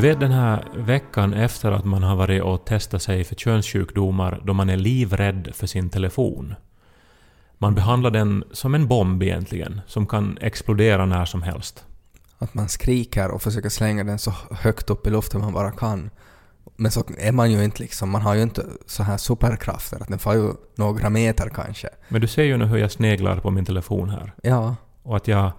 Du vet den här veckan efter att man har varit och testat sig för könssjukdomar då man är livrädd för sin telefon. Man behandlar den som en bomb egentligen, som kan explodera när som helst. Att man skriker och försöker slänga den så högt upp i luften man bara kan. Men så är man ju inte liksom, man har ju inte så här superkrafter att den får ju några meter kanske. Men du ser ju nu hur jag sneglar på min telefon här. Ja, Och att jag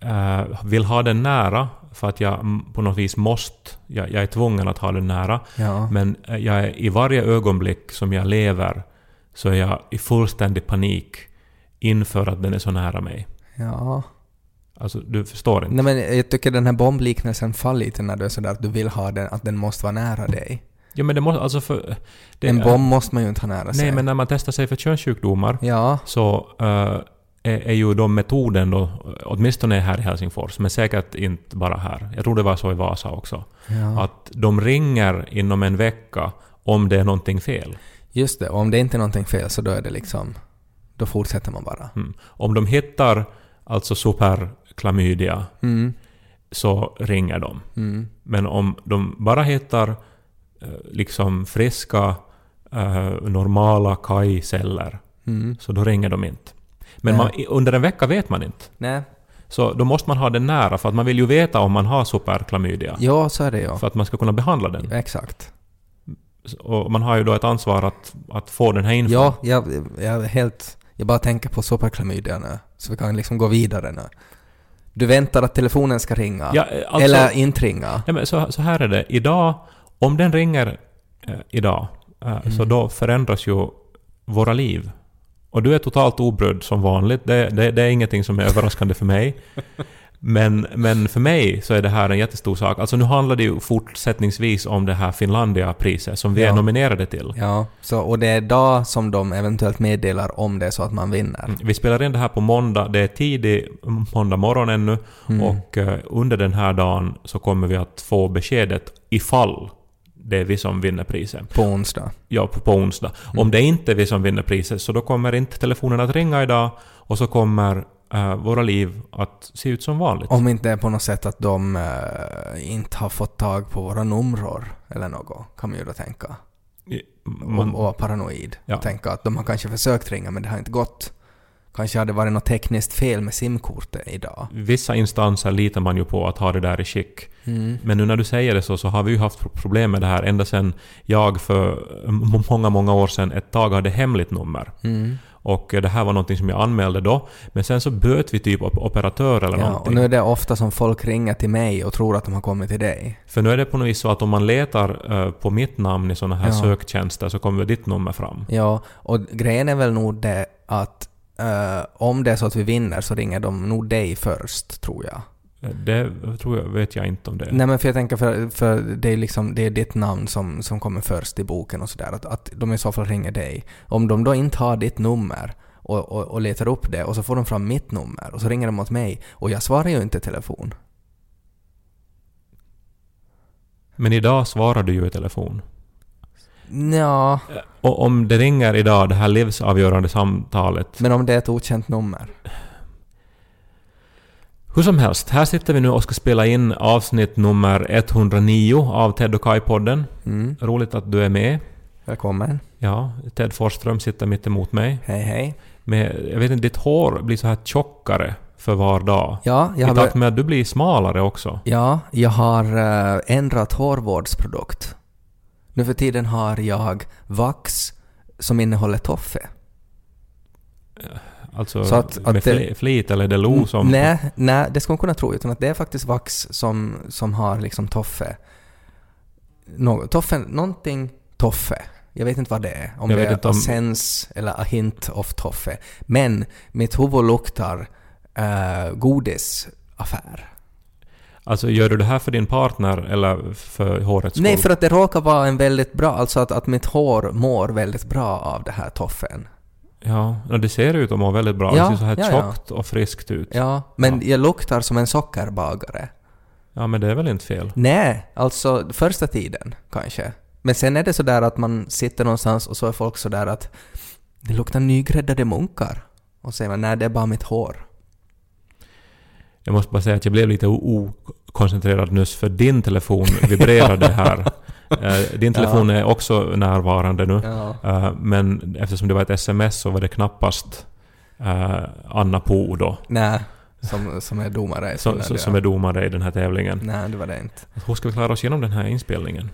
eh, vill ha den nära för att jag på något vis måste, jag, jag är tvungen att ha den nära. ja. Men eh, jag är, i varje ögonblick som jag lever så är jag i fullständig panik inför att den är så nära mig. Ja. Alltså, du förstår inte. Nej men jag tycker den här bombliknelsen faller lite när du är sådär att du vill ha den, att den måste vara nära dig. Ja men det måste, alltså för... Det, en bomb måste man ju inte ha nära sig. Nej men när man testar sig för könssjukdomar Ja, så eh, är, är ju de metoden då, åtminstone här i Helsingfors, men säkert inte bara här. Jag tror det var så i Vasa också. ja. Att de ringer inom en vecka om det är någonting fel. Just det. Och om det inte är någonting fel så då är det liksom... Då fortsätter man bara. Mm. Om de hittar alltså superklamydia Mm, så ringer de. mm. Men om de bara hittar eh, liksom friska, eh, normala kajceller, Mm. så då ringer de inte. Men Nej. man, under en vecka vet man inte. Nej. Så då måste man ha den nära, för att man vill ju veta om man har superklamydia. Ja, så är det ju. För att man ska kunna behandla den. Exakt. Och man har ju då ett ansvar att, att få den här infon. Ja, jag, jag helt... Jag bara tänker på superklamydia nu. Så vi kan liksom gå vidare nu. Du väntar att telefonen ska ringa. Ja, eh, alltså- eller inte ringa. Ja, men så, så här är det. Idag, om den ringer eh, idag, eh, Mm. så då förändras ju våra liv. Och du är totalt obrydd som vanligt. Det, det, det är ingenting som är överraskande för mig. Men, men för mig så är det här en jättestor sak. Alltså nu handlar det ju fortsättningsvis om det här Finlandia-priset som vi Ja. är nominerade till. Ja, så, och det är idag som de eventuellt meddelar om det så att man vinner. Mm, Vi spelar in det här på måndag. Det är tidig måndag morgon ännu. Mm. Och eh, under den här dagen så kommer vi att få beskedet ifall det är vi som vinner priset. På onsdag. Ja, på, på onsdag. Om det inte är vi som vinner priset så då kommer inte telefonen att ringa idag och så kommer eh, våra liv att se ut som vanligt. Om inte på något sätt att de eh, inte har fått tag på våra nummer eller något, kan man ju då tänka. Man, och vara paranoid. Ja. Och tänka att de har kanske försökt ringa men det har inte gått. Kanske hade det varit något tekniskt fel med simkortet idag. vissa instanser litar man ju på att ha det där i skick. Mm. Men nu när du säger det så, så har vi ju haft problem med det här ända sedan jag för många, många år sedan ett tag hade hemligt nummer. Mm. Och det här var någonting som jag anmälde då. Men sen så böt vi typ op- operatör eller Ja, och någonting. nu är det ofta som folk ringer till mig och tror att de har kommit till dig. För nu är det på något vis så att om man letar eh, på mitt namn i sådana här Ja. söktjänster så kommer ditt nummer fram. Ja, och grejen är väl nog det att eh, om det är så att vi vinner så ringer de nog dig först, tror jag. Eh, Det tror jag, vet jag inte om det. Nej men för jag tänker för, för det är liksom det är ditt namn som, som kommer först i boken och sådär. Att, att de i så fall ringer dig. Om de då inte har ditt nummer och, och, och letar upp det och så får de fram mitt nummer och så ringer de åt mig och jag svarar ju inte i telefon. Men idag svarar du ju i telefon. Ja, Och om det ringer idag, det här livsavgörande samtalet. men om det är ett okänt nummer. Hur som helst, här sitter vi nu och ska spela in avsnitt nummer 109 av Ted och Kai-podden. Mm. Roligt att du är med. Välkommen. Ja, Ted Forsström sitter mitt emot mig. Hej hej. Men jag vet inte, ditt hår blir så här tjockare för var dag. Ja, jag I har, takt bör- med att du blir smalare också. ja, jag har eh, ändrat hårvårdsprodukt. Nu för tiden har jag vax som innehåller toffe. Alltså Så att- att med det- fli- flit eller är det lo som... Nej, nej, det ska man kunna tro. Utan att det är faktiskt vax som, som har liksom toffe. Nå, toffe, någonting toffe. Jag vet inte vad det är. Om Jag det är om- a sense eller a hint of toffe. Men mitt huvud luktar uh, godisaffär. Alltså gör du det här för din partner eller för hårets skull? Nej, för att det råkar vara en väldigt bra... Alltså att, att mitt hår mår väldigt bra av det här toffen. Ja, det ser ut att må väldigt bra. Ja, det ser så här ja, ja. tjockt och friskt ut. Ja, men jag luktar som en sockerbagare. Ja, men det är väl inte fel? Nej, alltså första tiden kanske. Men sen är det sådär att man sitter någonstans och så är folk sådär att det luktar nygräddade munkar. Och så säger man nej, det är bara mitt hår. Jag måste bara säga att jag blev lite o- koncentrerad nyss för din telefon vibrerade här. Eh, Din telefon är också närvarande nu. Ja. Eh, Men eftersom det var ett sms så var det knappast eh, Anna Po då, Nej, som, som är domare. i som, som- ja. som är domare i den här tävlingen. Nej, det var det inte. Hur ska vi klara oss igenom den här inspelningen?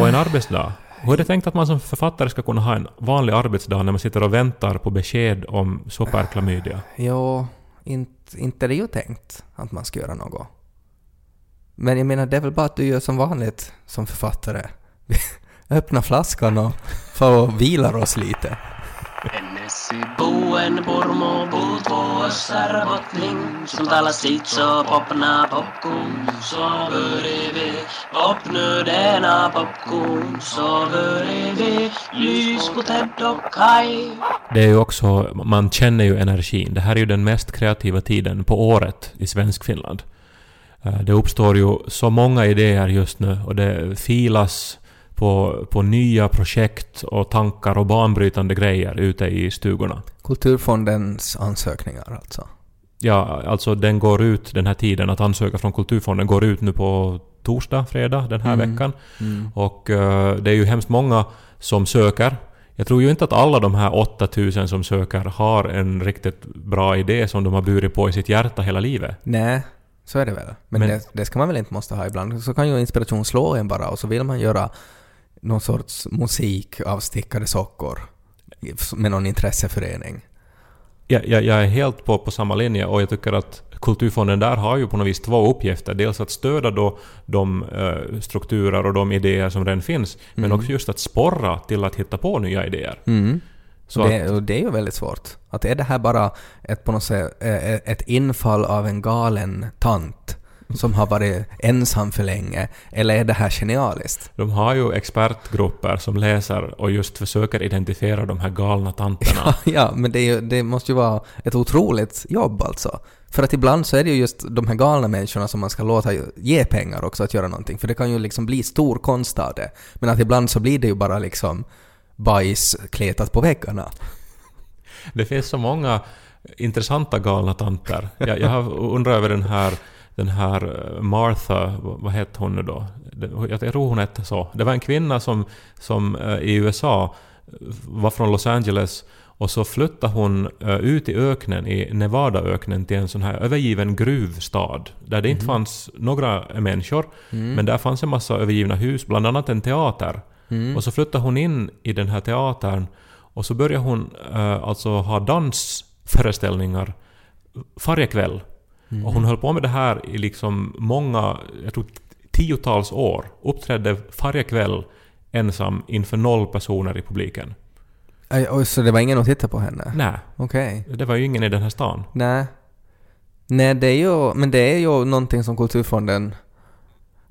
Och en arbetsdag? Hur är det tänkt att man som författare ska kunna ha en vanlig arbetsdag när man sitter och väntar på besked om superklamydia? Jo, inte, inte är det ju tänkt att man ska göra något. Men jag menar, det är väl bara att du gör som vanligt som författare. Öppna flaskan och få och vilar oss lite. Ennesi buen purmo puutvu sarvotling Som talar sitt så popna popcorn Så popnu popnödena popkun, Så vi, lys på Ted och Kai Det är ju också, man känner ju energin. Det här är ju den mest kreativa tiden på året i svensk Finland. Eh, det uppstår ju så många idéer just nu och det filas på, på nya projekt och tankar och banbrytande grejer ute i stugorna. Kulturfondens ansökningar alltså. Ja, alltså den går ut, den här tiden att ansöka från Kulturfonden går ut nu på torsdag, fredag den här Mm. veckan. Mm. Och eh, det är ju hemskt många som söker. Jag tror ju inte att alla de här 8000 som söker har en riktigt bra idé som de har burit på i sitt hjärta hela livet. Nej, så är det väl. Men, Men- det, det ska man väl inte måste ha ibland. Så kan ju inspiration slå en bara och så vill man göra någon sorts musik av stickade sockor med någon intresseförening. Jag, jag, jag är helt på, på samma linje och jag tycker att Kulturfonden där har ju på något vis två uppgifter. Dels att stödja då de eh, strukturer och de idéer som redan finns, men Mm. också just att sporra till att hitta på nya idéer. Mm. Så det, att, det är ju väldigt svårt. Att är det här bara ett, på något sätt, eh, ett infall av en galen tant som har varit ensam för länge, eller är det här genialiskt? de har ju expertgrupper som läser och just försöker identifiera de här galna tanterna. ja, men det, ju, det måste ju vara ett otroligt jobb alltså. För att ibland så är det ju just de här galna människorna som man ska låta ge pengar också att göra någonting. För det kan ju liksom bli stor konst av det. Men att ibland så blir det ju bara liksom bajs kletat på väggarna. Det finns så många intressanta galna tanter. Jag, jag har undrat över den här, den här eh, Martha, vad hette hon nu då? Jag tror hon hette så. Det var en kvinna som, som eh, i USA var från Los Angeles och så flyttade hon eh, ut i öknen, i Nevadaöknen, till en sån här övergiven gruvstad. Där det inte fanns några människor, men där fanns en massa övergivna hus, bland annat en teater. Mm. Och så flyttade hon in i den här teatern och så började hon eh, alltså ha dansföreställningar varje kväll. Och hon höll på med det här i liksom många, jag tror tiotals år. Uppträdde varje kväll ensam inför noll personer i publiken. Så det var ingen att titta på henne? Nej, Okej. det var ju ingen i den här stan. Nej. Nej, det är ju, men det är ju någonting som Kulturfonden...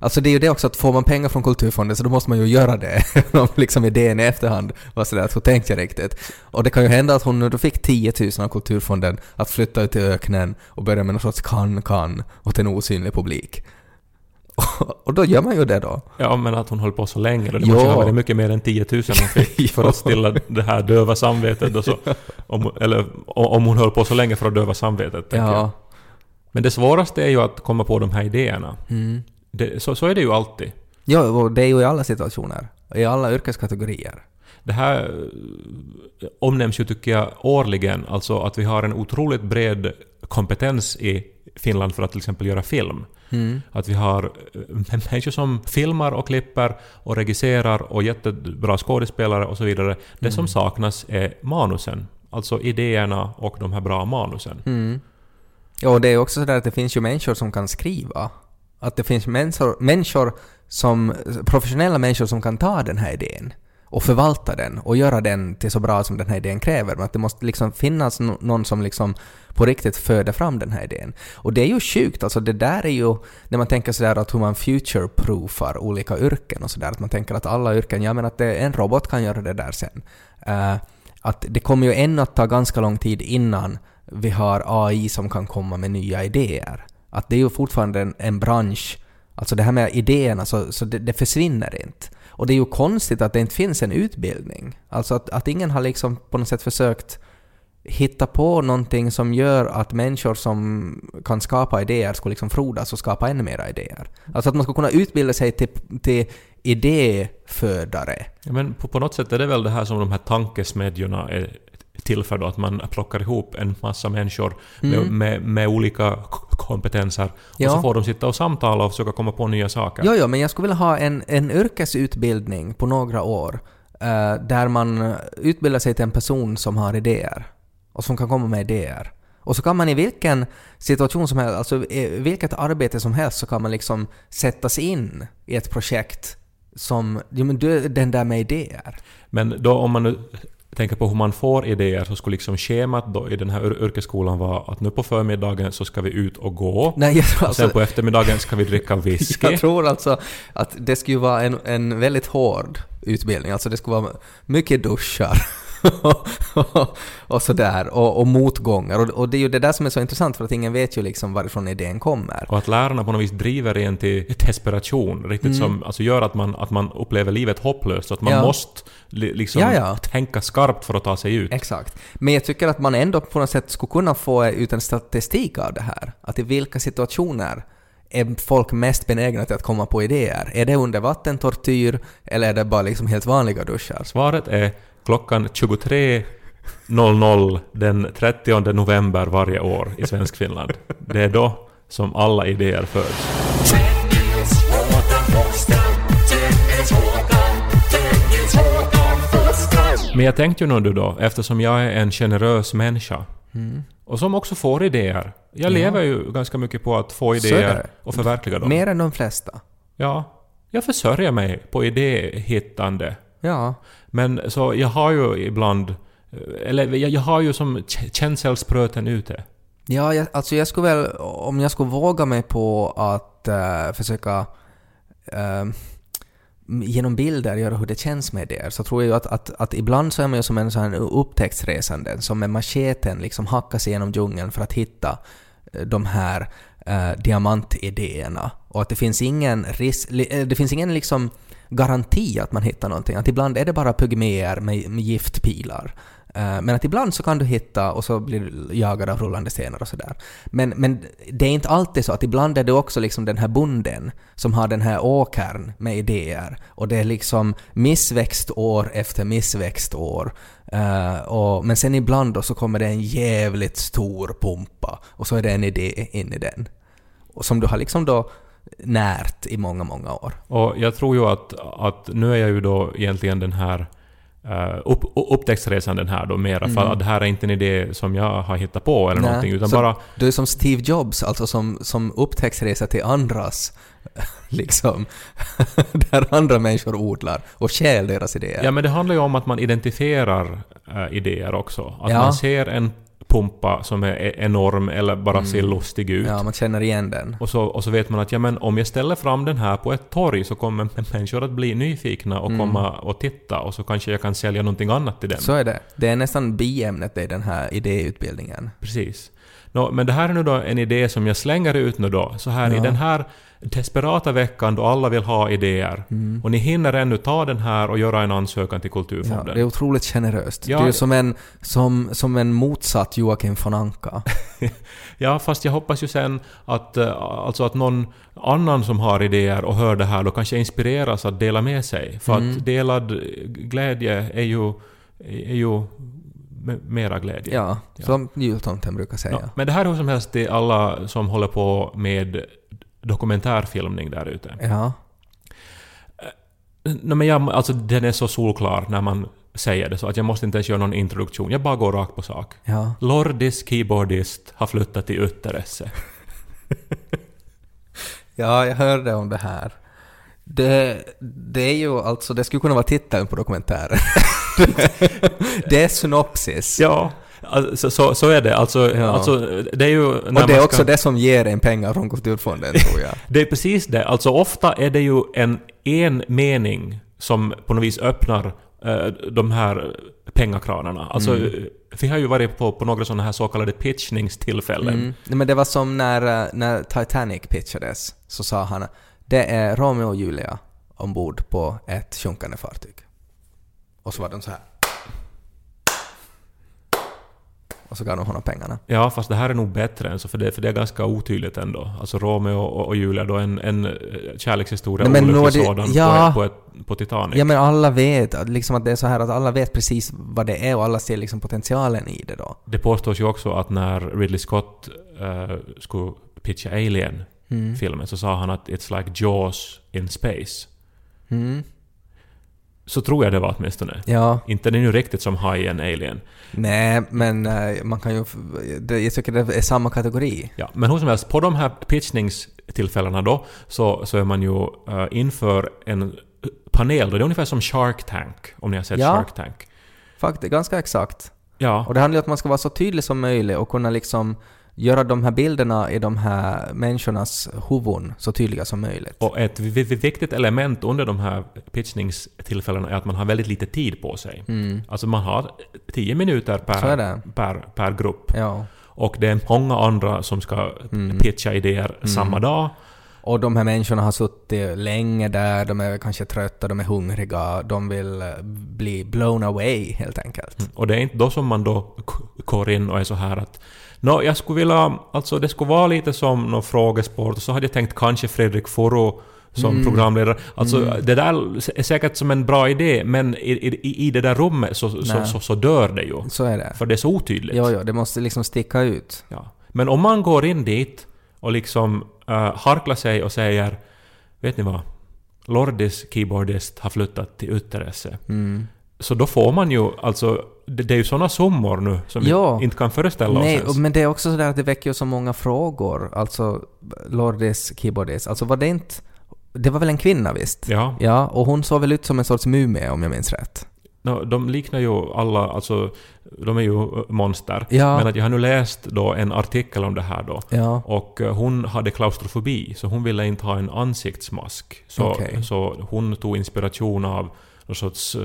Alltså det är ju det också att får man pengar från Kulturfonden så då måste man ju göra det. Om liksom idén i efterhand var sådär att så tänkte jag riktigt. Och det kan ju hända att hon nu då fick 10 000 av Kulturfonden att flytta ut till öknen och börja med någon sorts kan-kan åt en osynlig publik. Och då gör man ju det då. Ja, men att hon höll på så länge. då. Det Ja. måste ha varit mycket mer än 10 000 hon fick för att stilla det här döva samvetet. Och så, om, eller om hon höll på så länge för att döva samvetet. tänker jag. Ja. Men det svåraste är ju att komma på de här idéerna. Mm. Det, så, så är det ju alltid. Ja, och det är ju i alla situationer. I alla yrkeskategorier. Det här eh, omnämns ju, tycker jag, årligen. Alltså att vi har en otroligt bred kompetens i Finland för att till exempel göra film. Mm. Att vi har eh, människor som filmar och klipper och regisserar och jättebra skådespelare och så vidare. Det som saknas är manusen. Alltså idéerna och de här bra manusen. Mm. Ja, och det är också sådär att det finns ju människor som kan skriva. Att det finns människor, människor som, professionella människor som kan ta den här idén och förvalta den och göra den till så bra som den här idén kräver. Men att det måste liksom finnas någon som liksom på riktigt föder fram den här idén. Och det är ju sjukt, alltså det där är ju, när man tänker sådär att hur man future-proofar olika yrken och sådär, att man tänker att alla yrken, ja men att det, en robot kan göra det där sen. Uh, att det kommer ju ännu att ta ganska lång tid innan vi har AI som kan komma med nya idéer. Att det är ju fortfarande en, en bransch, alltså det här med idéerna, så, så det, det försvinner inte. Och det är ju konstigt att det inte finns en utbildning. Alltså att, att ingen har liksom på något sätt försökt hitta på någonting som gör att människor som kan skapa idéer skulle liksom frodas och skapa ännu mera idéer. Alltså att man ska kunna utbilda sig till, till idéfödare. Ja, men på, på något sätt är det väl det här som de här tankesmedjorna är till för då, att man plockar ihop en massa människor med, Mm. med, med olika kompetenser och Ja. så får de sitta och samtala och försöka komma på nya saker. Jo, jo, men jag skulle vilja ha en, en yrkesutbildning på några år eh, där man utbildar sig till en person som har idéer och som kan komma med idéer. Och så kan man i vilken situation som helst, alltså i vilket arbete som helst, så kan man liksom sättas in i ett projekt som, ja men du är den där med idéer. Men då om man nu tänker på hur man får idéer så skulle liksom schemat då i den här yr- yrkesskolan vara att nu på förmiddagen så ska vi ut och gå. Nej, jag tror och sen alltså, på eftermiddagen ska vi dricka whisky. jag tror alltså att det skulle vara en, en väldigt hård utbildning, alltså det skulle vara mycket duschar. och sådär, och, och motgångar. Och, och det är ju det där som är så intressant för att ingen vet ju liksom varifrån idén kommer. Och att lärarna på något vis driver en till desperation, riktigt som alltså gör att man, att man upplever livet hopplöst. Att man Mm. Ja. måste li, liksom Ja, ja. tänka skarpt för att ta sig ut. Exakt. Men jag tycker att man ändå på något sätt skulle kunna få ut en statistik av det här. Att i vilka situationer är folk mest benägna till att komma på idéer? Är det under vattentortyr eller är det bara liksom helt vanliga duschar? Svaret är klockan 23.00 den 30 november varje år i Svenskfinland. Det är då som alla idéer föds. Men jag tänkte ju nu då, eftersom jag är en generös människa Mm. Och som också får idéer. Jag Ja. lever ju ganska mycket på att få idéer och förverkliga dem. Mer än de flesta. Ja, jag försörjer mig på idéhittande. Ja. Men så jag har ju ibland... Eller jag, jag har ju som känselspröten ute. Ja, jag, alltså jag skulle väl, om jag skulle våga mig på att eh, försöka eh, genom bilder göra hur det känns med det, så tror jag ju att, att, att ibland så är man ju som en sån här upptäcktsresande som med macheten liksom hackar sig genom djungeln för att hitta eh, de här eh, diamantidéerna. Och att det finns ingen risk, li- eh, det finns ingen liksom garanti att man hittar någonting. Att ibland är det bara pygméer med, med giftpilar. Eh, men att ibland så kan du hitta och så blir du jagad av rullande stenar och sådär. Men, men det är inte alltid så att ibland är det också liksom den här bonden som har den här åkern med idéer och det är liksom missväxtår efter missväxtår. Uh, eh, och, men sen ibland då så kommer det en jävligt stor pumpa och så är det en idé in i den. Och som du har liksom då närt i många, många år. Och jag tror ju att, att nu är jag ju då egentligen den här uh, upp, upptäcktsresan den här då mera, för att det här är inte en idé som jag har hittat på eller Nej, någonting, utan bara... Du är som Steve Jobs, alltså som, som upptäcktsresa till andras, liksom, där andra människor odlar och stjäl deras idéer. Ja, men det handlar ju om att man identifierar eh, idéer också. Att Ja. man ser en pumpa som är e- enorm eller bara ser lustig ut. Ja, man känner igen den. Och så, och så vet man att ja, men om jag ställer fram den här på ett torg så kommer människor att bli nyfikna och komma och titta och så kanske jag kan sälja någonting annat till dem. Så är det. Det är nästan biämnet i den här idéutbildningen. Precis. Nå, men det här är nu då en idé som jag slänger ut nu då, så här i Ja. den här desperata veckan då alla vill ha idéer. Och ni hinner ännu ta den här och göra en ansökan till Ja, Kulturfonden. det är otroligt generöst. Ja, du är det- som en, som, som en motsatt Joakim von Anka. Ja, fast jag hoppas ju sen att, eh, alltså att någon annan som har idéer och hör det här då kanske inspireras att dela med sig. För Mm. att delad glädje är ju, är ju mera glädje. Ja, som jultomten brukar säga. Ja, men det här är hur som helst till alla som håller på med dokumentärfilmning där ute. Ja. No, men jag, alltså den är så solklar när man säger det så att jag måste inte ens göra någon introduktion. Jag bara går rakt på sak. ja. Lordis keyboardist har flyttat till Ytteresse. Ja, jag hörde om det här. Det, det är ju alltså, det skulle kunna vara titeln på dokumentären. det är synopsis. Ja, alltså, så, så är det. Alltså, Ja. alltså det är ju... Och det är ska- också det som ger en pengar från Kulturfonden, tror jag. Det är precis det. Alltså ofta är det ju en, en mening som på något vis öppnar eh, de här pengakranarna. Alltså, Mm. vi har ju varit på, på några sådana här så kallade pitchningstillfällen. Mm. Men det var som när, eh, när Titanic pitchades, så sa han det är Romeo och Julia ombord på ett sjunkande fartyg. Och så var de så här. och så gav de honom pengarna. Ja, fast det här är nog bättre än så, för det, för det är ganska otydligt ändå. Alltså Romeo och, och Julia då, en, en eh, kärlekshistoria, Nej, men olycklig sådan, ja. på, ett, på, ett, på Titanic. Ja men alla vet liksom att det är så här att alla vet precis vad det är och alla ser liksom potentialen i det då. Det påstås ju också att när Ridley Scott eh, skulle pitcha Alien-filmen Mm. så sa han att it's like Jaws in space. Mm. Så tror jag det var åtminstone. Ja. Inte den är ju riktigt som Hajen Alien. Nej, men eh, man kan ju... jag tycker det är samma kategori. Ja, men hur som helst, på de här pitchningstillfällena då så, så är man ju eh, inför en panel då. Det är ungefär som Shark Tank, om ni har sett Ja. Shark Tank. Faktiskt, ganska exakt. Ja, Och det handlar ju om att man ska vara så tydlig som möjligt och kunna liksom göra de här bilderna i de här människornas huvuden så tydliga som möjligt. och ett vi- vi- viktigt element under de här pitchningstillfällena är att man har väldigt lite tid på sig. Mm. Alltså man har 10 minuter per, per, per grupp. Ja. Och det är många andra som ska Mm. pitcha idéer samma dag. Och de här människorna har suttit länge där, de är kanske trötta, de är hungriga, de vill eh, bli blown away helt enkelt. Och det är inte då som man då går in och är så här att Nå, jag skulle vilja... Alltså det skulle vara lite som någon frågesport och så hade jag tänkt kanske Fredrik Foro som Mm. programledare. Alltså det där är säkert som en bra idé men i, i, i det där rummet så, så, så, så dör det ju. Så är det. För det är så otydligt. Jo, jo, det måste liksom sticka ut. Ja. Men om man går in dit och liksom uh, harklar sig och säger Vet ni vad? Lordis keyboardist har flyttat till Ytteresse. Mm. Så då får man ju alltså... Det, det är ju såna summor nu som Ja. vi inte kan föreställa Nej, oss ens. men det är också sådär att det väcker ju så många frågor. Alltså, Lordis keyboardist. Alltså var det inte... Det var väl en kvinna visst? Ja. Ja, och hon såg väl ut som en sorts mumie om jag minns rätt. No, de liknar ju alla, alltså... De är ju monster. Ja. Men att jag har nu läst då en artikel om det här då. Ja. Och eh, hon hade klaustrofobi, så hon ville inte ha en ansiktsmask. Så, Okej. så hon tog inspiration av någon sorts eh,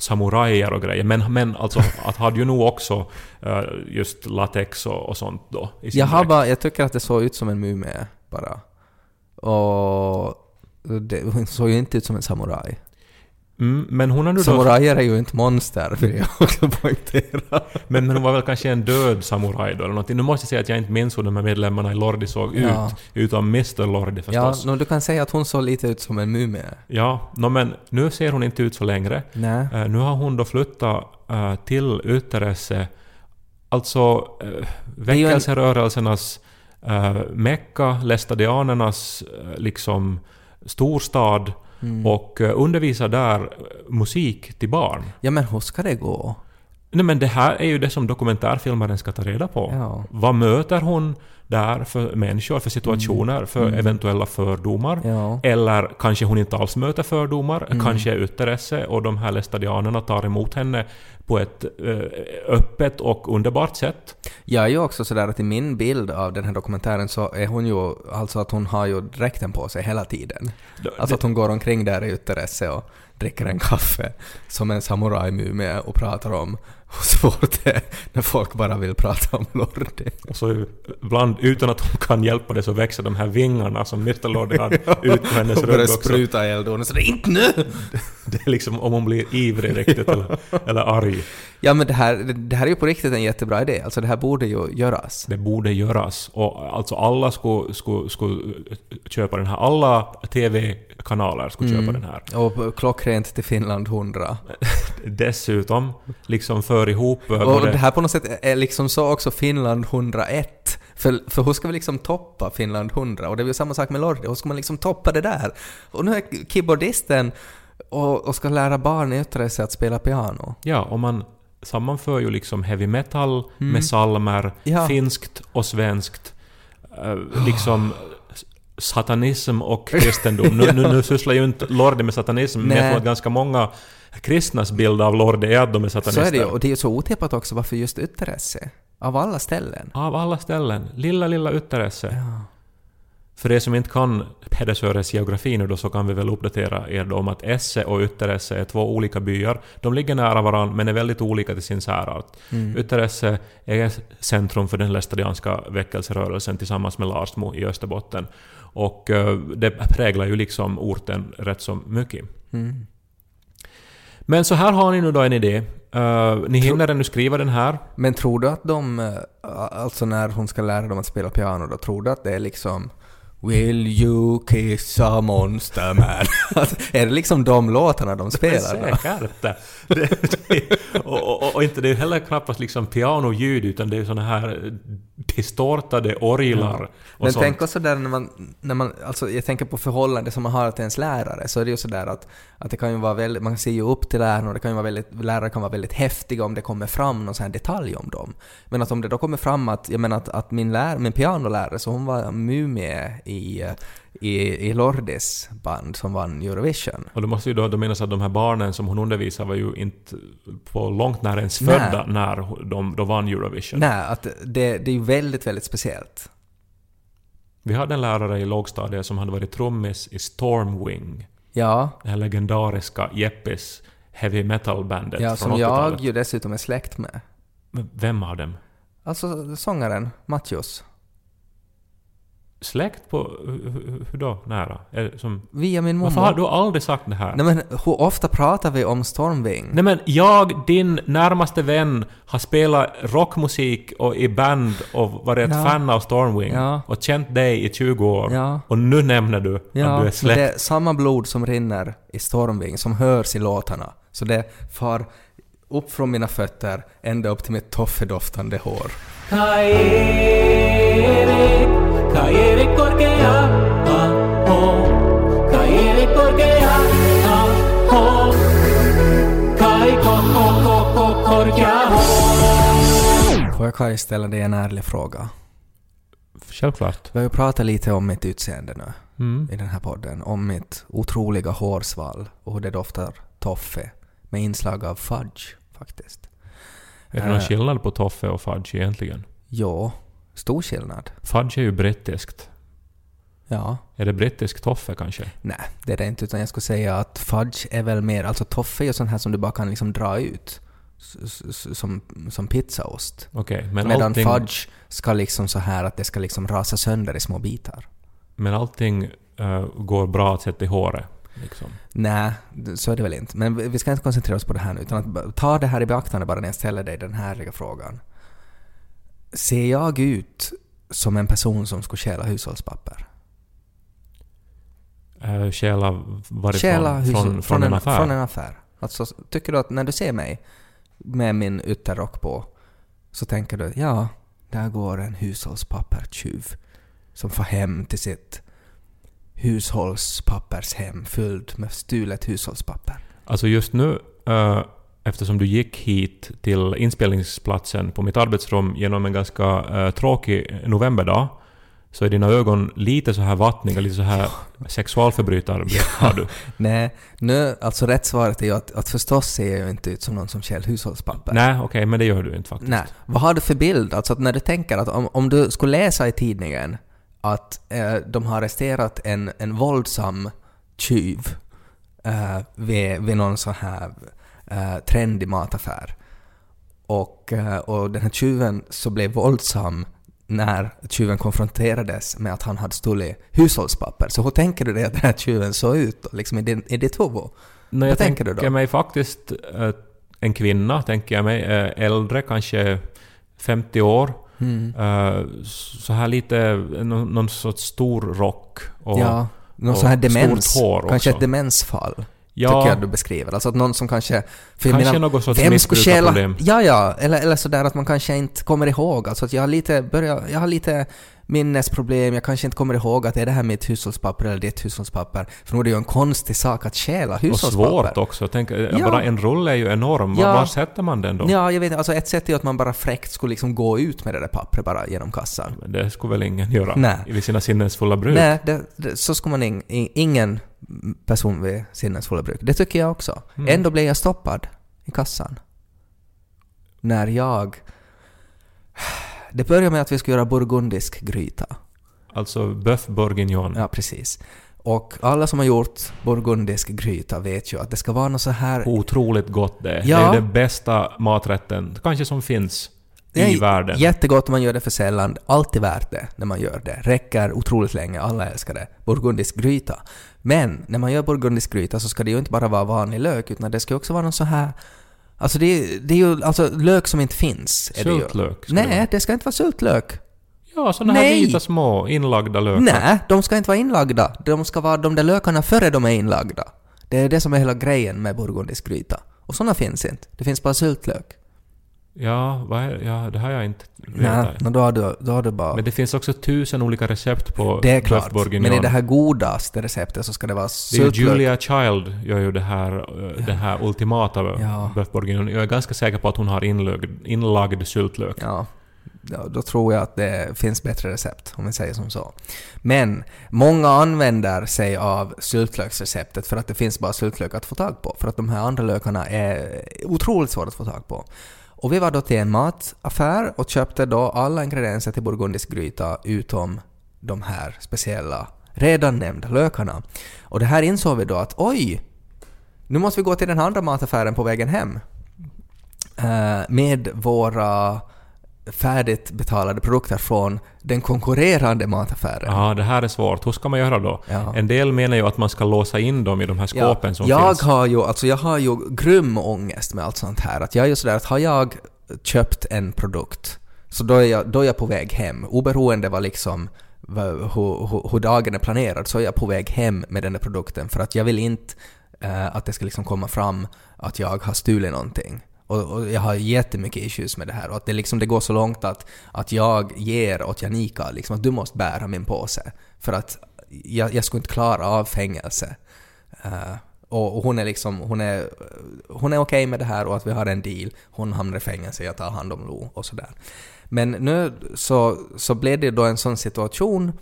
samurajer och grejer. Men, men alltså, att hade ju nog också eh, just latex och, och sånt då. i sin Jag, har bara, jag tycker att det såg ut som en mumie bara. Och... Det, såg ju inte ut som en samuraj. Mm, men hon har nu då... Samurajer är ju inte monster, vill jag också poängtera. Men, men hon var väl kanske en död samuraj då eller någonting. Nu måste jag säga att jag inte minns hur de här medlemmarna i Lordi såg Ja. ut. Utom Mr Lordi Ja, förstås. no, du kan säga att hon såg lite ut som en mumie. Ja, no, men nu ser hon inte ut så längre. Nej. Eh, nu har hon då flyttat eh, till Ytteresse. Alltså uh, väckelserörelsernas uh, Mecka, lästadianernas eh, liksom storstad Mm. och eh, undervisar där eh, musik till barn. Ja, men hur ska det gå? Nej men det här är ju det som dokumentärfilmaren ska ta reda på. Ja. Vad möter hon där för människor, för situationer, för eventuella fördomar? Mm. Ja. Eller kanske hon inte alls möter fördomar, Mm. kanske är Ytteresse och de här lästadianerna tar emot henne på ett eh, öppet och underbart sätt. Jag är ju också sådär att i min bild av den här dokumentären så är hon ju, alltså att hon har ju dräkten på sig hela tiden. Alltså att hon går omkring där i Ytteresse och dricker en kaffe som en samurajmumie och pratar om hur svårt det är när folk bara vill prata om Lordi. Och så ibland, utan att hon kan hjälpa det, så växer de här vingarna som Mr Lordi har ut på hennes börjar rygg också. spruta eld och hon säger inte nu! Det är liksom om hon blir ivrig riktigt eller, eller arg. Ja men det här, det här är ju på riktigt en jättebra idé. Alltså det här borde ju göras. Det borde göras. Och alltså alla skulle, skulle, skulle köpa den här. Alla TV-kanaler skulle Mm. köpa den här. Och klockrent till Finland 100. Dessutom, liksom för ihop eh, Och både... det här på något sätt är liksom så också Finland 101. För, för hur ska vi liksom toppa Finland 100? Och det är ju samma sak med Lordi. Hur ska man liksom toppa det där? Och nu är keyboardisten och, och ska lära barn i Ytterese att spela piano. Ja, och man sammanför ju liksom heavy metal med salmer, Mm. Ja. finskt och svenskt. eh, liksom satanism och kristendom. Nu, nu, nu sysslar ju inte Lordi med satanism, men jag Nej. tror att ganska många kristnas bild av Lordi är att de är Så satanister. är det ju. Och det är ju så otippat också varför just Ytterese. Av alla ställen. Av alla ställen. Lilla, lilla Ytteresse. För er som inte kan Pedersöres geografi nu då så kan vi väl uppdatera er då om att Esse och Ytteresse är två olika byar. De ligger nära varandra men är väldigt olika till sin särart. Ytteresse är centrum för den lästadianska väckelserörelsen tillsammans med Larsmo i Österbotten. Och eh, det präglar ju liksom orten rätt så mycket. Men så här har ni nu då en idé. Uh, ni hinner ännu skriva den här. Men tror du att de, eh, alltså när hon ska lära dem att spela piano, då tror du att det är liksom Will you kiss a monster man? Är det liksom de låtarna de spelar? då? Säkert. Det, det, och, och, och inte, det är heller knappast liksom pianoljud utan det är såna här distortade orglar och Men sånt. tänk också där när man, när man, alltså jag tänker på förhållande som man har till ens lärare, så är det ju sådär att, att det kan ju vara väldigt, man ser ju upp till lärarna och det kan ju vara väldigt, lärare kan vara väldigt häftiga om det kommer fram någon sån här detalj om dem. Men att om det då kommer fram att, jag menar att, att min, lär, min pianolärare, så hon var mumie i, eh, i, i Lordis band som vann Eurovision. Och då måste ju då, då menas att de här barnen som hon undervisar var ju inte på långt när ens födda när de, de vann Eurovision. Nej, att det, det är ju väldigt, väldigt speciellt. Vi hade en lärare i lågstadiet som hade varit trummis i Stormwing. Ja, Det här legendariska Jeppes heavy metal-bandet ja från som 80-talet. jag ju dessutom är släkt med. Men Vem av dem? Alltså sångaren, Mattius. Släkt på... Hur, då? Nära? Som, Via min varför har mormor. du aldrig sagt det här? Nej men hur ofta pratar vi om Stormwing? Nej men jag, din närmaste vän, har spelat rockmusik och i band och varit ett Ja. fan av Stormwing Ja. och känt dig i 20 år. Ja. Och nu nämner du att du är men släkt. det är samma blod som rinner i Stormwing, som hörs i låtarna. Så det far upp från mina fötter ända upp till mitt toffedoftande hår. Kairi, Får jag Kaj ställa dig en ärlig fråga? Självklart. Vi har ju pratat lite om mitt utseende nu Mm. i den här podden. Om mitt otroliga hårsvall och hur det doftar toffe. Med inslag av fudge, faktiskt. Är det någon Äh. skillnad på toffe och fudge egentligen? Jo, stor skillnad. Fudge är ju brittiskt. Ja. Är det brittisk toffe kanske? Nej, det är det inte. Utan jag skulle säga att fudge är väl mer... Alltså toffe är ju sånt här som du bara kan liksom dra ut. Som, som pizzaost. Okej, men, Medan allting, fudge ska liksom så här att det ska liksom rasa sönder i små bitar. men allting eh, går bra att sätta i håret. Liksom. Nej, så är det väl inte. Men vi ska inte koncentrera oss på det här nu, utan ta det här i beaktande bara när jag ställer dig den härliga frågan. Ser jag ut som en person som skulle stjäla hushållspapper? Uh, stjäla varifrån? Stjäla hushåll- från, från, en affär? Från en affär. Alltså, tycker du att när du ser mig med min ytterrock på, så tänker du ja, där går en hushållspappertjuv som får hem till sitt hushållspappershem fyllt med stulet hushållspapper. Alltså just nu, eh, eftersom du gick hit till inspelningsplatsen på mitt arbetsrum genom en ganska eh, tråkig novemberdag, så är dina ögon lite så här vattniga, lite så här sexualförbrytarblick har du. Nej, nu, alltså rätt svaret är ju att, att förstås ser jag ju inte ut som någon som stjäl hushållspapper. Nej, okej, men det gör du inte faktiskt. Nej. Vad har du för bild? Alltså att när du tänker att om, om du skulle läsa i tidningen att eh, de har arresterat en, en våldsam tjuv eh, vid, vid någon sån här eh, trendig mataffär och, eh, och den här tjuven så blev våldsam när tjuven konfronterades med att han hade stulit hushållspapper. Så hur tänker du dig att den här tjuven såg ut liksom i, din, i ditt huvud? Nej, jag tänker tänker du då? mig faktiskt eh, en kvinna, tänker jag mig, eh, äldre, kanske 50 år. Mm. Så här lite, någon, någon sorts stor rock. Och, ja, någon och här stort demens. Kanske ett demensfall. Ja, tycker jag du beskriver. Alltså att någon som kanske... För kanske menar, något sorts vem skulle stjäla... missbrukarproblem. Ja, ja. Eller, eller sådär att man kanske inte kommer ihåg. Alltså att jag har lite, börjar, jag har lite minnesproblem, jag kanske inte kommer ihåg att är det här mitt hushållspapper eller ditt hushållspapper? För nu är det ju en konstig sak att stjäla Och hushållspapper. svårt också. Tänk, Ja. Bara en rulle är ju enorm. Var, Ja. var sätter man den då? Ja, jag vet Alltså ett sätt är ju att man bara fräckt skulle liksom gå ut med det där pappret bara genom kassan. Men Det skulle väl ingen göra Nej. vid sina sinnesfulla bruk? Nej, det, det, så ska man ing, i- ingen person vid sinnesfulla bruk. Det tycker jag också. Mm. Ändå blev jag stoppad i kassan. När jag... Det började med att vi skulle göra burgundisk gryta. Alltså bœuf bourguignon. Ja, precis. Och alla som har gjort burgundisk gryta vet ju att det ska vara något så här... Otroligt gott det. Ja. Det är den bästa maträtten, kanske som finns. I är världen. Jättegott om man gör det för sällan. Alltid värt det när man gör det. Räcker otroligt länge. Alla älskar det. Burgundisk gryta. Men när man gör burgundisk gryta så ska det ju inte bara vara vanlig lök utan det ska också vara någon så här... Alltså det är, det är ju alltså lök som inte finns. Är det ju. Syltlök det Nej, vara. det ska inte vara syltlök. Ja, sådana här Nej. vita små inlagda lökar. Nej, de ska inte vara inlagda. De ska vara de där lökarna före de är inlagda. Det är det som är hela grejen med burgundisk gryta. Och såna finns inte. Det finns bara syltlök. Ja, vad är, ja, det har jag inte Nej, men då har du, då har du bara... Men det finns också tusen olika recept på det är klart. Men i det här godaste receptet så ska det vara Det är. Julia Child gör ju det här, eh, det här ultimata Ja. bœuf bourguignon. Jag är ganska säker på att hon har inlagd, inlagd syltlök. Ja. ja, då tror jag att det finns bättre recept, om vi säger som så. Men många använder sig av syltlöksreceptet för att det finns bara syltlök att få tag på, för att de här andra lökarna är otroligt svåra att få tag på. Och vi var då till en mataffär och köpte då alla ingredienser till burgundisk gryta utom de här speciella, redan nämnda lökarna. Och det här insåg vi då att oj, nu måste vi gå till den andra mataffären på vägen hem eh, med våra färdigt betalade produkter från den konkurrerande mataffären. Ja, det här är svårt. Hur ska man göra då? Ja. En del menar ju att man ska låsa in dem i de här skåpen som jag finns. Har ju, alltså jag har ju grym ångest med allt sånt här. Att jag är ju sådär att har jag köpt en produkt så då är jag, då är jag på väg hem. Oberoende vad liksom hur, hur, hur dagen är planerad så är jag på väg hem med den där produkten för att jag vill inte eh, att det ska liksom komma fram att jag har stulit någonting. Och, och jag har jättemycket issues med det här och att det, liksom, det går så långt att, att jag ger åt Janika liksom att du måste bära min påse för att jag, jag skulle inte klara av fängelse. Uh, och, och hon är liksom, hon är, hon är okej med det här och att vi har en deal. Hon hamnar i fängelse, jag tar hand om Lo och sådär. Men nu så, så blev det då en sån situation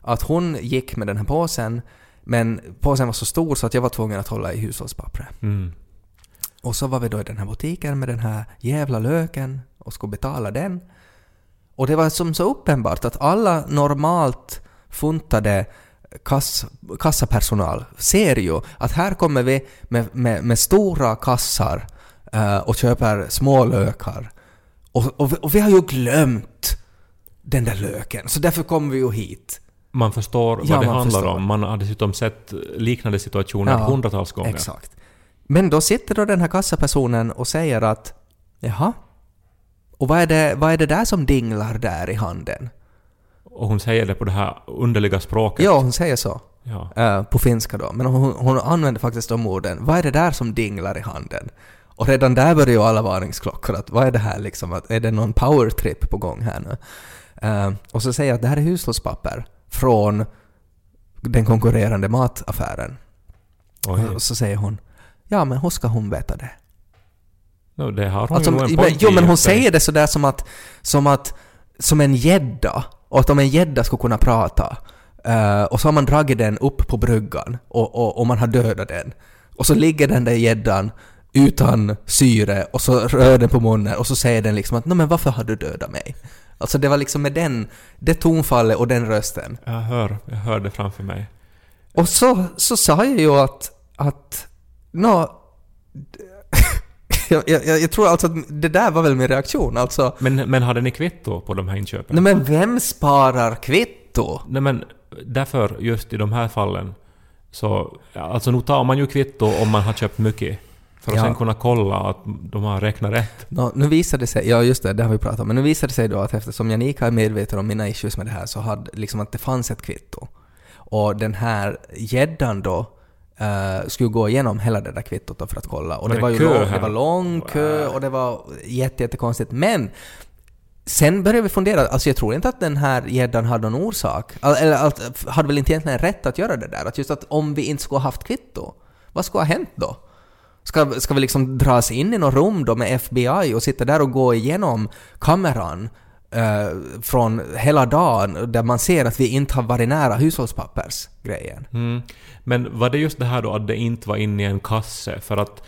att hon gick med den här påsen men påsen var så stor så att jag var tvungen att hålla i hushållspappret. Mm. Och så var vi då i den här butiken med den här jävla löken och skulle betala den. Och det var som så uppenbart att alla normalt funtade kass, kassapersonal ser ju att här kommer vi med, med, med stora kassar eh, och köper små lökar. Och, och, vi- och vi har ju glömt den där löken, så därför kommer vi ju hit. Man förstår vad Ja, det handlar förstår. om. Man har dessutom sett liknande situationer Ja, hundratals gånger. Exakt. Men då sitter då den här kassapersonen och säger att ”Jaha, och vad är, det, vad är det där som dinglar där i handen?” Och hon säger det på det här underliga språket. Ja, hon säger så. Ja. eh, på finska då. Men hon, hon använder faktiskt de orden. Vad är det där som dinglar i handen? Och redan där börjar ju alla varningsklockor. Att vad är det här liksom? Att, är det någon powertrip på gång här nu? Eh, och så säger jag att det här är hushållspapper från den konkurrerande mataffären. Oj. Och så säger hon Ja, men hur ska hon veta det? No, det har hon Alltså, ju en men, jo, men hon säger det sådär som att, som att, som en gädda. Och att om en gädda skulle kunna prata. eh, och så har man dragit den upp på bryggan och, och, och man har dödat den. Och så ligger den där gäddan utan syre och så rör den på munnen och så säger den liksom att "Nå, men varför har du dödat mig? Alltså det var liksom med den, det tonfallet och den rösten. Jag hör, jag hör det framför mig. Och så, så sa jag ju att, att nå, jag, jag, jag tror alltså att det där var väl min reaktion. Alltså, Men, men hade ni kvitto på de här inköpen? nej men vem sparar kvitto? Nej men därför just i de här fallen så alltså nu tar man ju kvitto om man har köpt mycket. För att Ja. sen kunna kolla att de har räknat rätt. Nå, nu visade det sig, ja just det, det har vi pratat om, men nu visade det sig då att eftersom Janika är medveten om mina issues med det här så hade liksom att det fanns ett kvitto. Och den här gäddan då eh, skulle gå igenom hela det där kvittot för att kolla. Och det det var ju lång, det var lång kö och det var jätte, jättekonstigt. Men Sen började vi fundera, alltså jag tror inte att den här gäddan hade någon orsak. Eller att, hade väl inte egentligen rätt att göra det där. Att just att om vi inte skulle ha haft kvitto, vad skulle ha hänt då? Ska, ska vi liksom dras in i något rum då med FBI och sitta där och gå igenom kameran eh, från hela dagen där man ser att vi inte har varit nära hushållspappersgrejen? Mm. Men var det just det här då att det inte var inne i en kasse? För att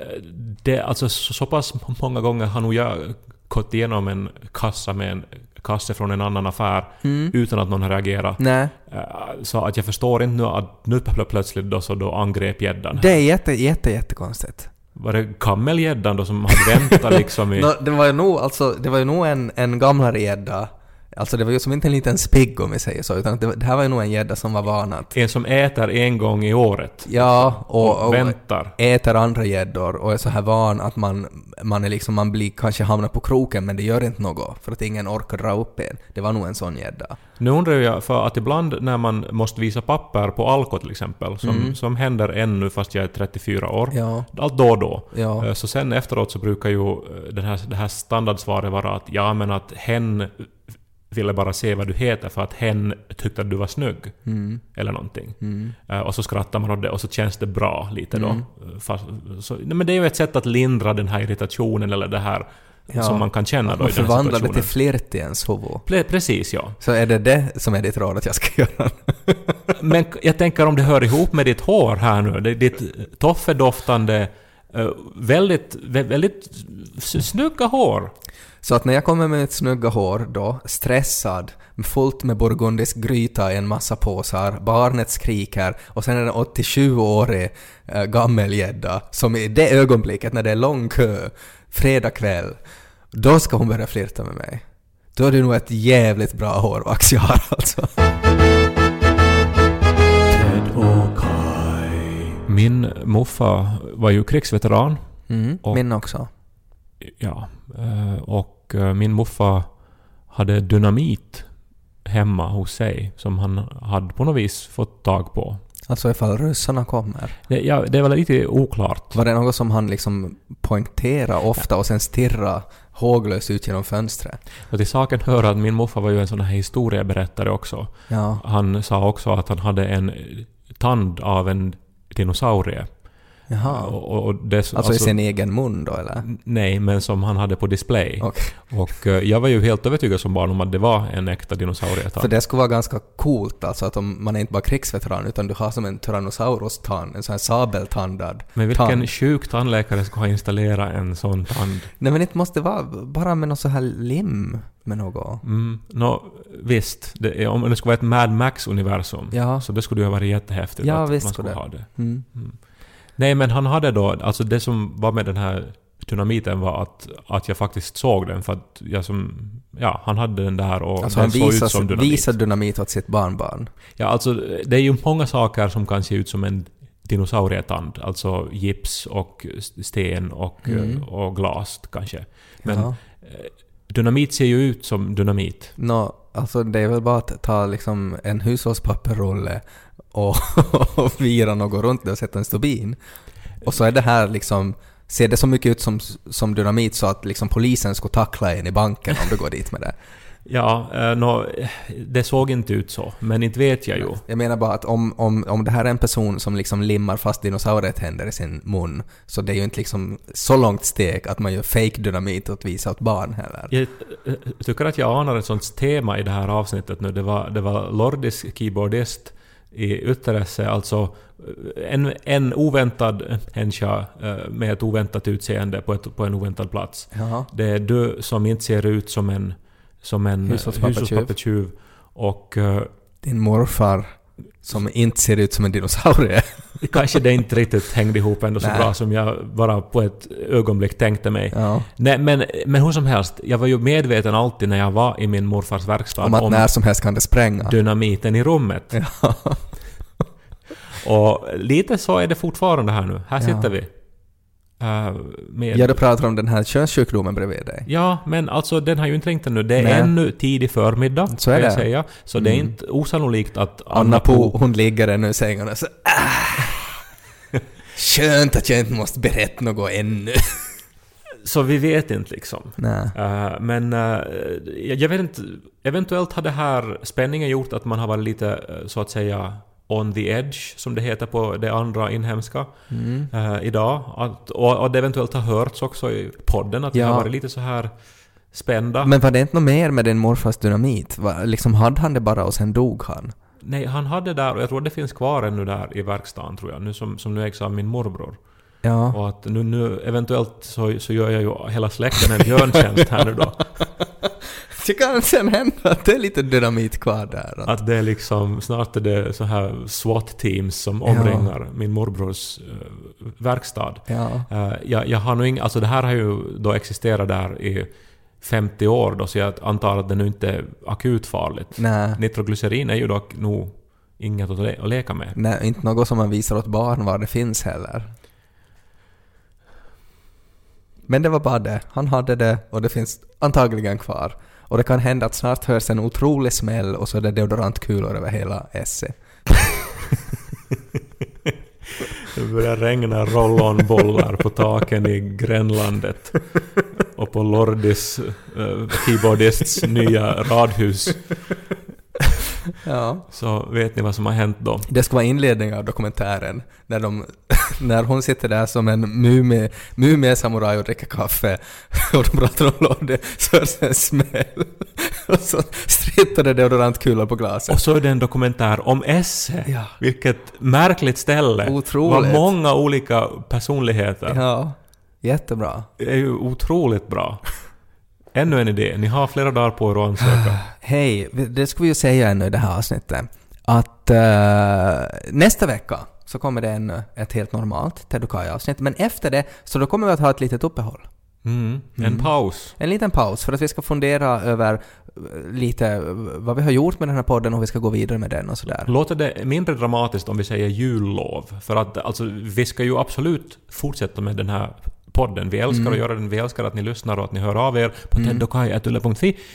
eh, det, alltså så, pass många gånger har nog jag gått igenom en kassa med en kasse från en annan affär utan att någon har reagerat. Nej, Eh, Så att jag förstår inte nu att nu plö- plötsligt då så då angrep gäddan. det är jätte, jätte, jättekonstigt. Var det kammelgäddan då som hade väntat liksom i... no, det var ju nog, alltså, det var ju nog en, en gamlare gädda. Alltså det var ju som inte en liten spigg om vi säger så, utan det, det här var ju nog en gädda som var van att En som äter en gång i året. Ja, och, Och, och väntar. äter andra gäddor och är så här van att man, man är liksom, man blir kanske hamnar på kroken men det gör inte något för att ingen orkar dra upp en. Det var nog en sån gädda. Nu undrar jag, för att ibland när man måste visa papper på Alko till exempel, som, som händer ännu fast jag är 34 år, Mm. Ja. allt då och då. Ja. Eh, Så sen efteråt så brukar ju eh, den här, det här standardsvaret vara att ja men att hen ville bara se vad du heter för att hen tyckte att du var snygg. Mm. Eller någonting. Eh, Och så skrattar man åt det och så känns det bra lite då. Mm. Eh, Fast, så, men det är ju ett sätt att lindra den här irritationen eller det här Ja. som man kan känna då Man i den förvandlar det till flirt i ens huvud. Pre- Precis ja. Så är det det som är ditt råd att jag ska göra? Men jag tänker om det hör ihop med ditt hår här nu. Ditt toffedoftande, eh, väldigt, vä- väldigt snygga hår. Så att när jag kommer med mitt snygga hår då, stressad, fullt med burgundisk gryta i en massa påsar, barnet skriker och sen är det en 87-årig äh, gammelgädda som i det ögonblicket när det är lång kö, fredag kväll, då ska hon börja flirta med mig. Då är det nog ett jävligt bra hårvax jag har alltså. Ted och Kai. Min muffa var ju krigsveteran. Mm, Och- min också. Ja, eh, och eh, min muffa hade dynamit hemma hos sig som han hade på något vis fått tag på. Alltså ifall ryssarna kommer. Det, ja, det var lite oklart. Var det något som han liksom poängterade ofta och sen stirra håglöst ut genom fönstret? Och till saken hör att min muffa var ju en sån här historieberättare också. Ja. Han sa också att han hade en tand av en dinosaurie. Jaha. Och, och- och det, Alltså, i sin egen mun då eller? Nej, men som han hade på display. Okej. Och eh, jag var ju helt övertygad som barn om att det var en äkta dinosaurietand. För det skulle vara ganska coolt alltså att om man är inte bara krigsveteran utan du har som en Tyrannosaurus-tand, en sån här sabeltandad Men vilken tand. sjuk tandläkare ska ha installerat en sån tand? Nej men det måste vara bara med något så här lim med något. Mm, nå, visst, det, om det skulle vara ett Mad Max-universum Ja. så det skulle ju ha varit jättehäftigt Ja, att man skulle skulle det. ha det. Mm. Nej, men han hade då, alltså det som var med den här dynamiten var att, att jag faktiskt såg den för att jag som, ja, han hade den där och Alltså den han såg ut visar, som dynamit. visar dynamit åt sitt barnbarn. Ja, alltså det är ju många saker som kan se ut som en dinosaurietand. Alltså gips och sten och, Mm. eh, och glas kanske. Men ja. dynamit ser ju ut som dynamit. Nå, alltså det är väl bara att ta liksom en hushållspapperrulle och, och vira och gå runt det och sätta en stubin. Och så är det här liksom, ser det så mycket ut som, som dynamit så att liksom polisen skulle tackla en i banken om du går dit med det. Ja, eh, nå, det såg inte ut så. Men inte vet jag ju. Jag menar bara att om, om, om det här är en person som liksom limmar fast dinosaurietänder i sin mun, så det är ju inte liksom så långt steg att man gör fake dynamit och visar åt barn heller. Jag eh, tycker att jag anar ett sånt tema i det här avsnittet nu. Det var, det var Lordis keyboardist i Ytteresse, alltså eh, en, en oväntad människa eh, med ett oväntat utseende på, ett, på en oväntad plats. Jaha. Det är du som inte ser ut som en, som en Hushållspappertjuv. hushållspappertjuv. Och eh, Din morfar som inte ser ut som en dinosaurie. Kanske det inte riktigt hängde ihop ändå så Nej. bra som jag bara på ett ögonblick tänkte mig. Ja. Nej, men, men hur som helst, jag var ju medveten alltid när jag var i min morfars verkstad Om att när som helst kan det spränga. dynamiten i rummet. Ja. Och lite så är det fortfarande här nu. Här Ja. sitter vi. Uh, med... Ja, du pratar om den här könssjukdomen bredvid dig. Ja, men alltså den har ju inte ringt ännu. Det är Nej. ännu tidig förmiddag, Så är ska jag det. säga. Så det är Mm. inte osannolikt att Anna Po, hon ligger ännu i sängen och så ah, Skönt att jag inte måste berätta något ännu. Så vi vet inte liksom. Eh, men eh, jag, vet inte, eventuellt har det här spänningen gjort att man har varit lite eh, så att säga on the edge, som det heter på det andra inhemska, Mm. eh, idag. Att, och, och det eventuellt har hörts också i podden att Ja. har varit lite så här spända. Men var det inte något mer med din morfars dynamit? Va, liksom hade han det bara och sen dog han? Nej, han hade där, och jag tror det finns kvar ännu där i verkstaden tror jag, nu som, som nu ägs av min morbror. Ja. Och att nu, nu eventuellt så, så gör jag ju hela släkten en björntjänst här nu då. Det kan sen hända att det är lite dynamit kvar där. Att, det är liksom, snart är det så här SWAT-teams som omringar min morbrors eh, verkstad. ja. Eh, jag, jag har nog ing, alltså det här har ju då existerat där i 50 år då, så jag antar att det nu inte är akut farligt. Nej, Nitroglycerin är ju dock nog inget att, le- att leka med. nej, inte något som man visar åt barn var det finns heller. Men det var bara det. Han hade det och det finns antagligen kvar. Och det kan hända att snart hörs en otrolig smäll och så är det deodorantkulor över hela Esse. Det börjar regna roll-on-bollar på taken i Grönlandet Och på Lordis uh, keyboardists nya radhus. Ja. Så vet ni vad som har hänt då. Det ska vara inledningen av dokumentären. När, de, när hon sitter där som en mumie- mumie-samuraj och dricker kaffe och de pratar om Lorde så hörs en smäll. Och så strittar det deodorantkulor på glaset. Och så är det en dokumentär om Esse. Ja. Vilket märkligt ställe. Otroligt. Vad många olika personligheter. Ja, jättebra. Det är ju otroligt bra. Ännu en idé. Ni har flera dagar på er att ansöka. Hej, det ska vi ju säga ännu i det här avsnittet. Att eh, nästa vecka så kommer det en, ett helt normalt Tedukai-avsnitt. Men efter det så då kommer vi att ha ett litet uppehåll. Mm. En paus. En liten paus för att vi ska fundera över eh, lite eh, vad vi har gjort med den här podden och hur vi ska gå vidare med den och sådär. Låter det mindre dramatiskt om vi säger jullov? För att alltså, vi ska ju absolut fortsätta med den här podden. Vi älskar att göra den, vi älskar att ni lyssnar och att ni hör av er på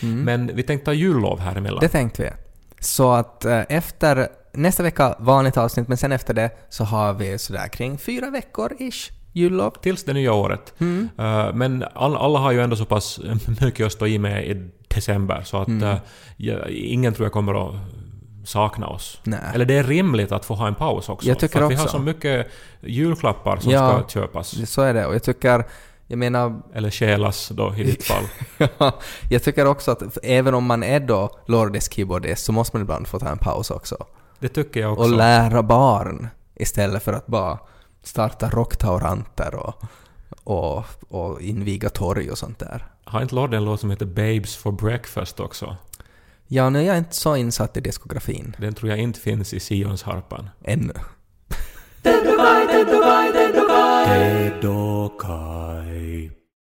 mm. Men vi tänkte ta jullov här emellan. Det tänkte vi. Så att eh, efter nästa vecka vanligt avsnitt men sen efter det så har vi sådär kring fyra veckor ish jullov. Tills det nya året. Mm. Uh, men all, alla har ju ändå så pass mycket att stå i med i december så att Mm. uh, ingen tror jag kommer att sakna oss. Nej. Eller det är rimligt att få ha en paus också. Jag tycker för att vi har så mycket julklappar som Ja. ska köpas. Så är det och jag tycker, jag menar Eller stjälas då i ditt fall. Ja, jag tycker också att även om man är då Lordis keyboardist så måste man ibland få ta en paus också. Det tycker jag också. Och lära barn istället för att bara starta rocktauranter och, och, och inviga torg och sånt där. Har inte Lord en låt som heter Babes for Breakfast också? Ja, nu är jag inte så insatt i diskografin Den tror jag inte finns i Sionsharpan. ännu. Dead or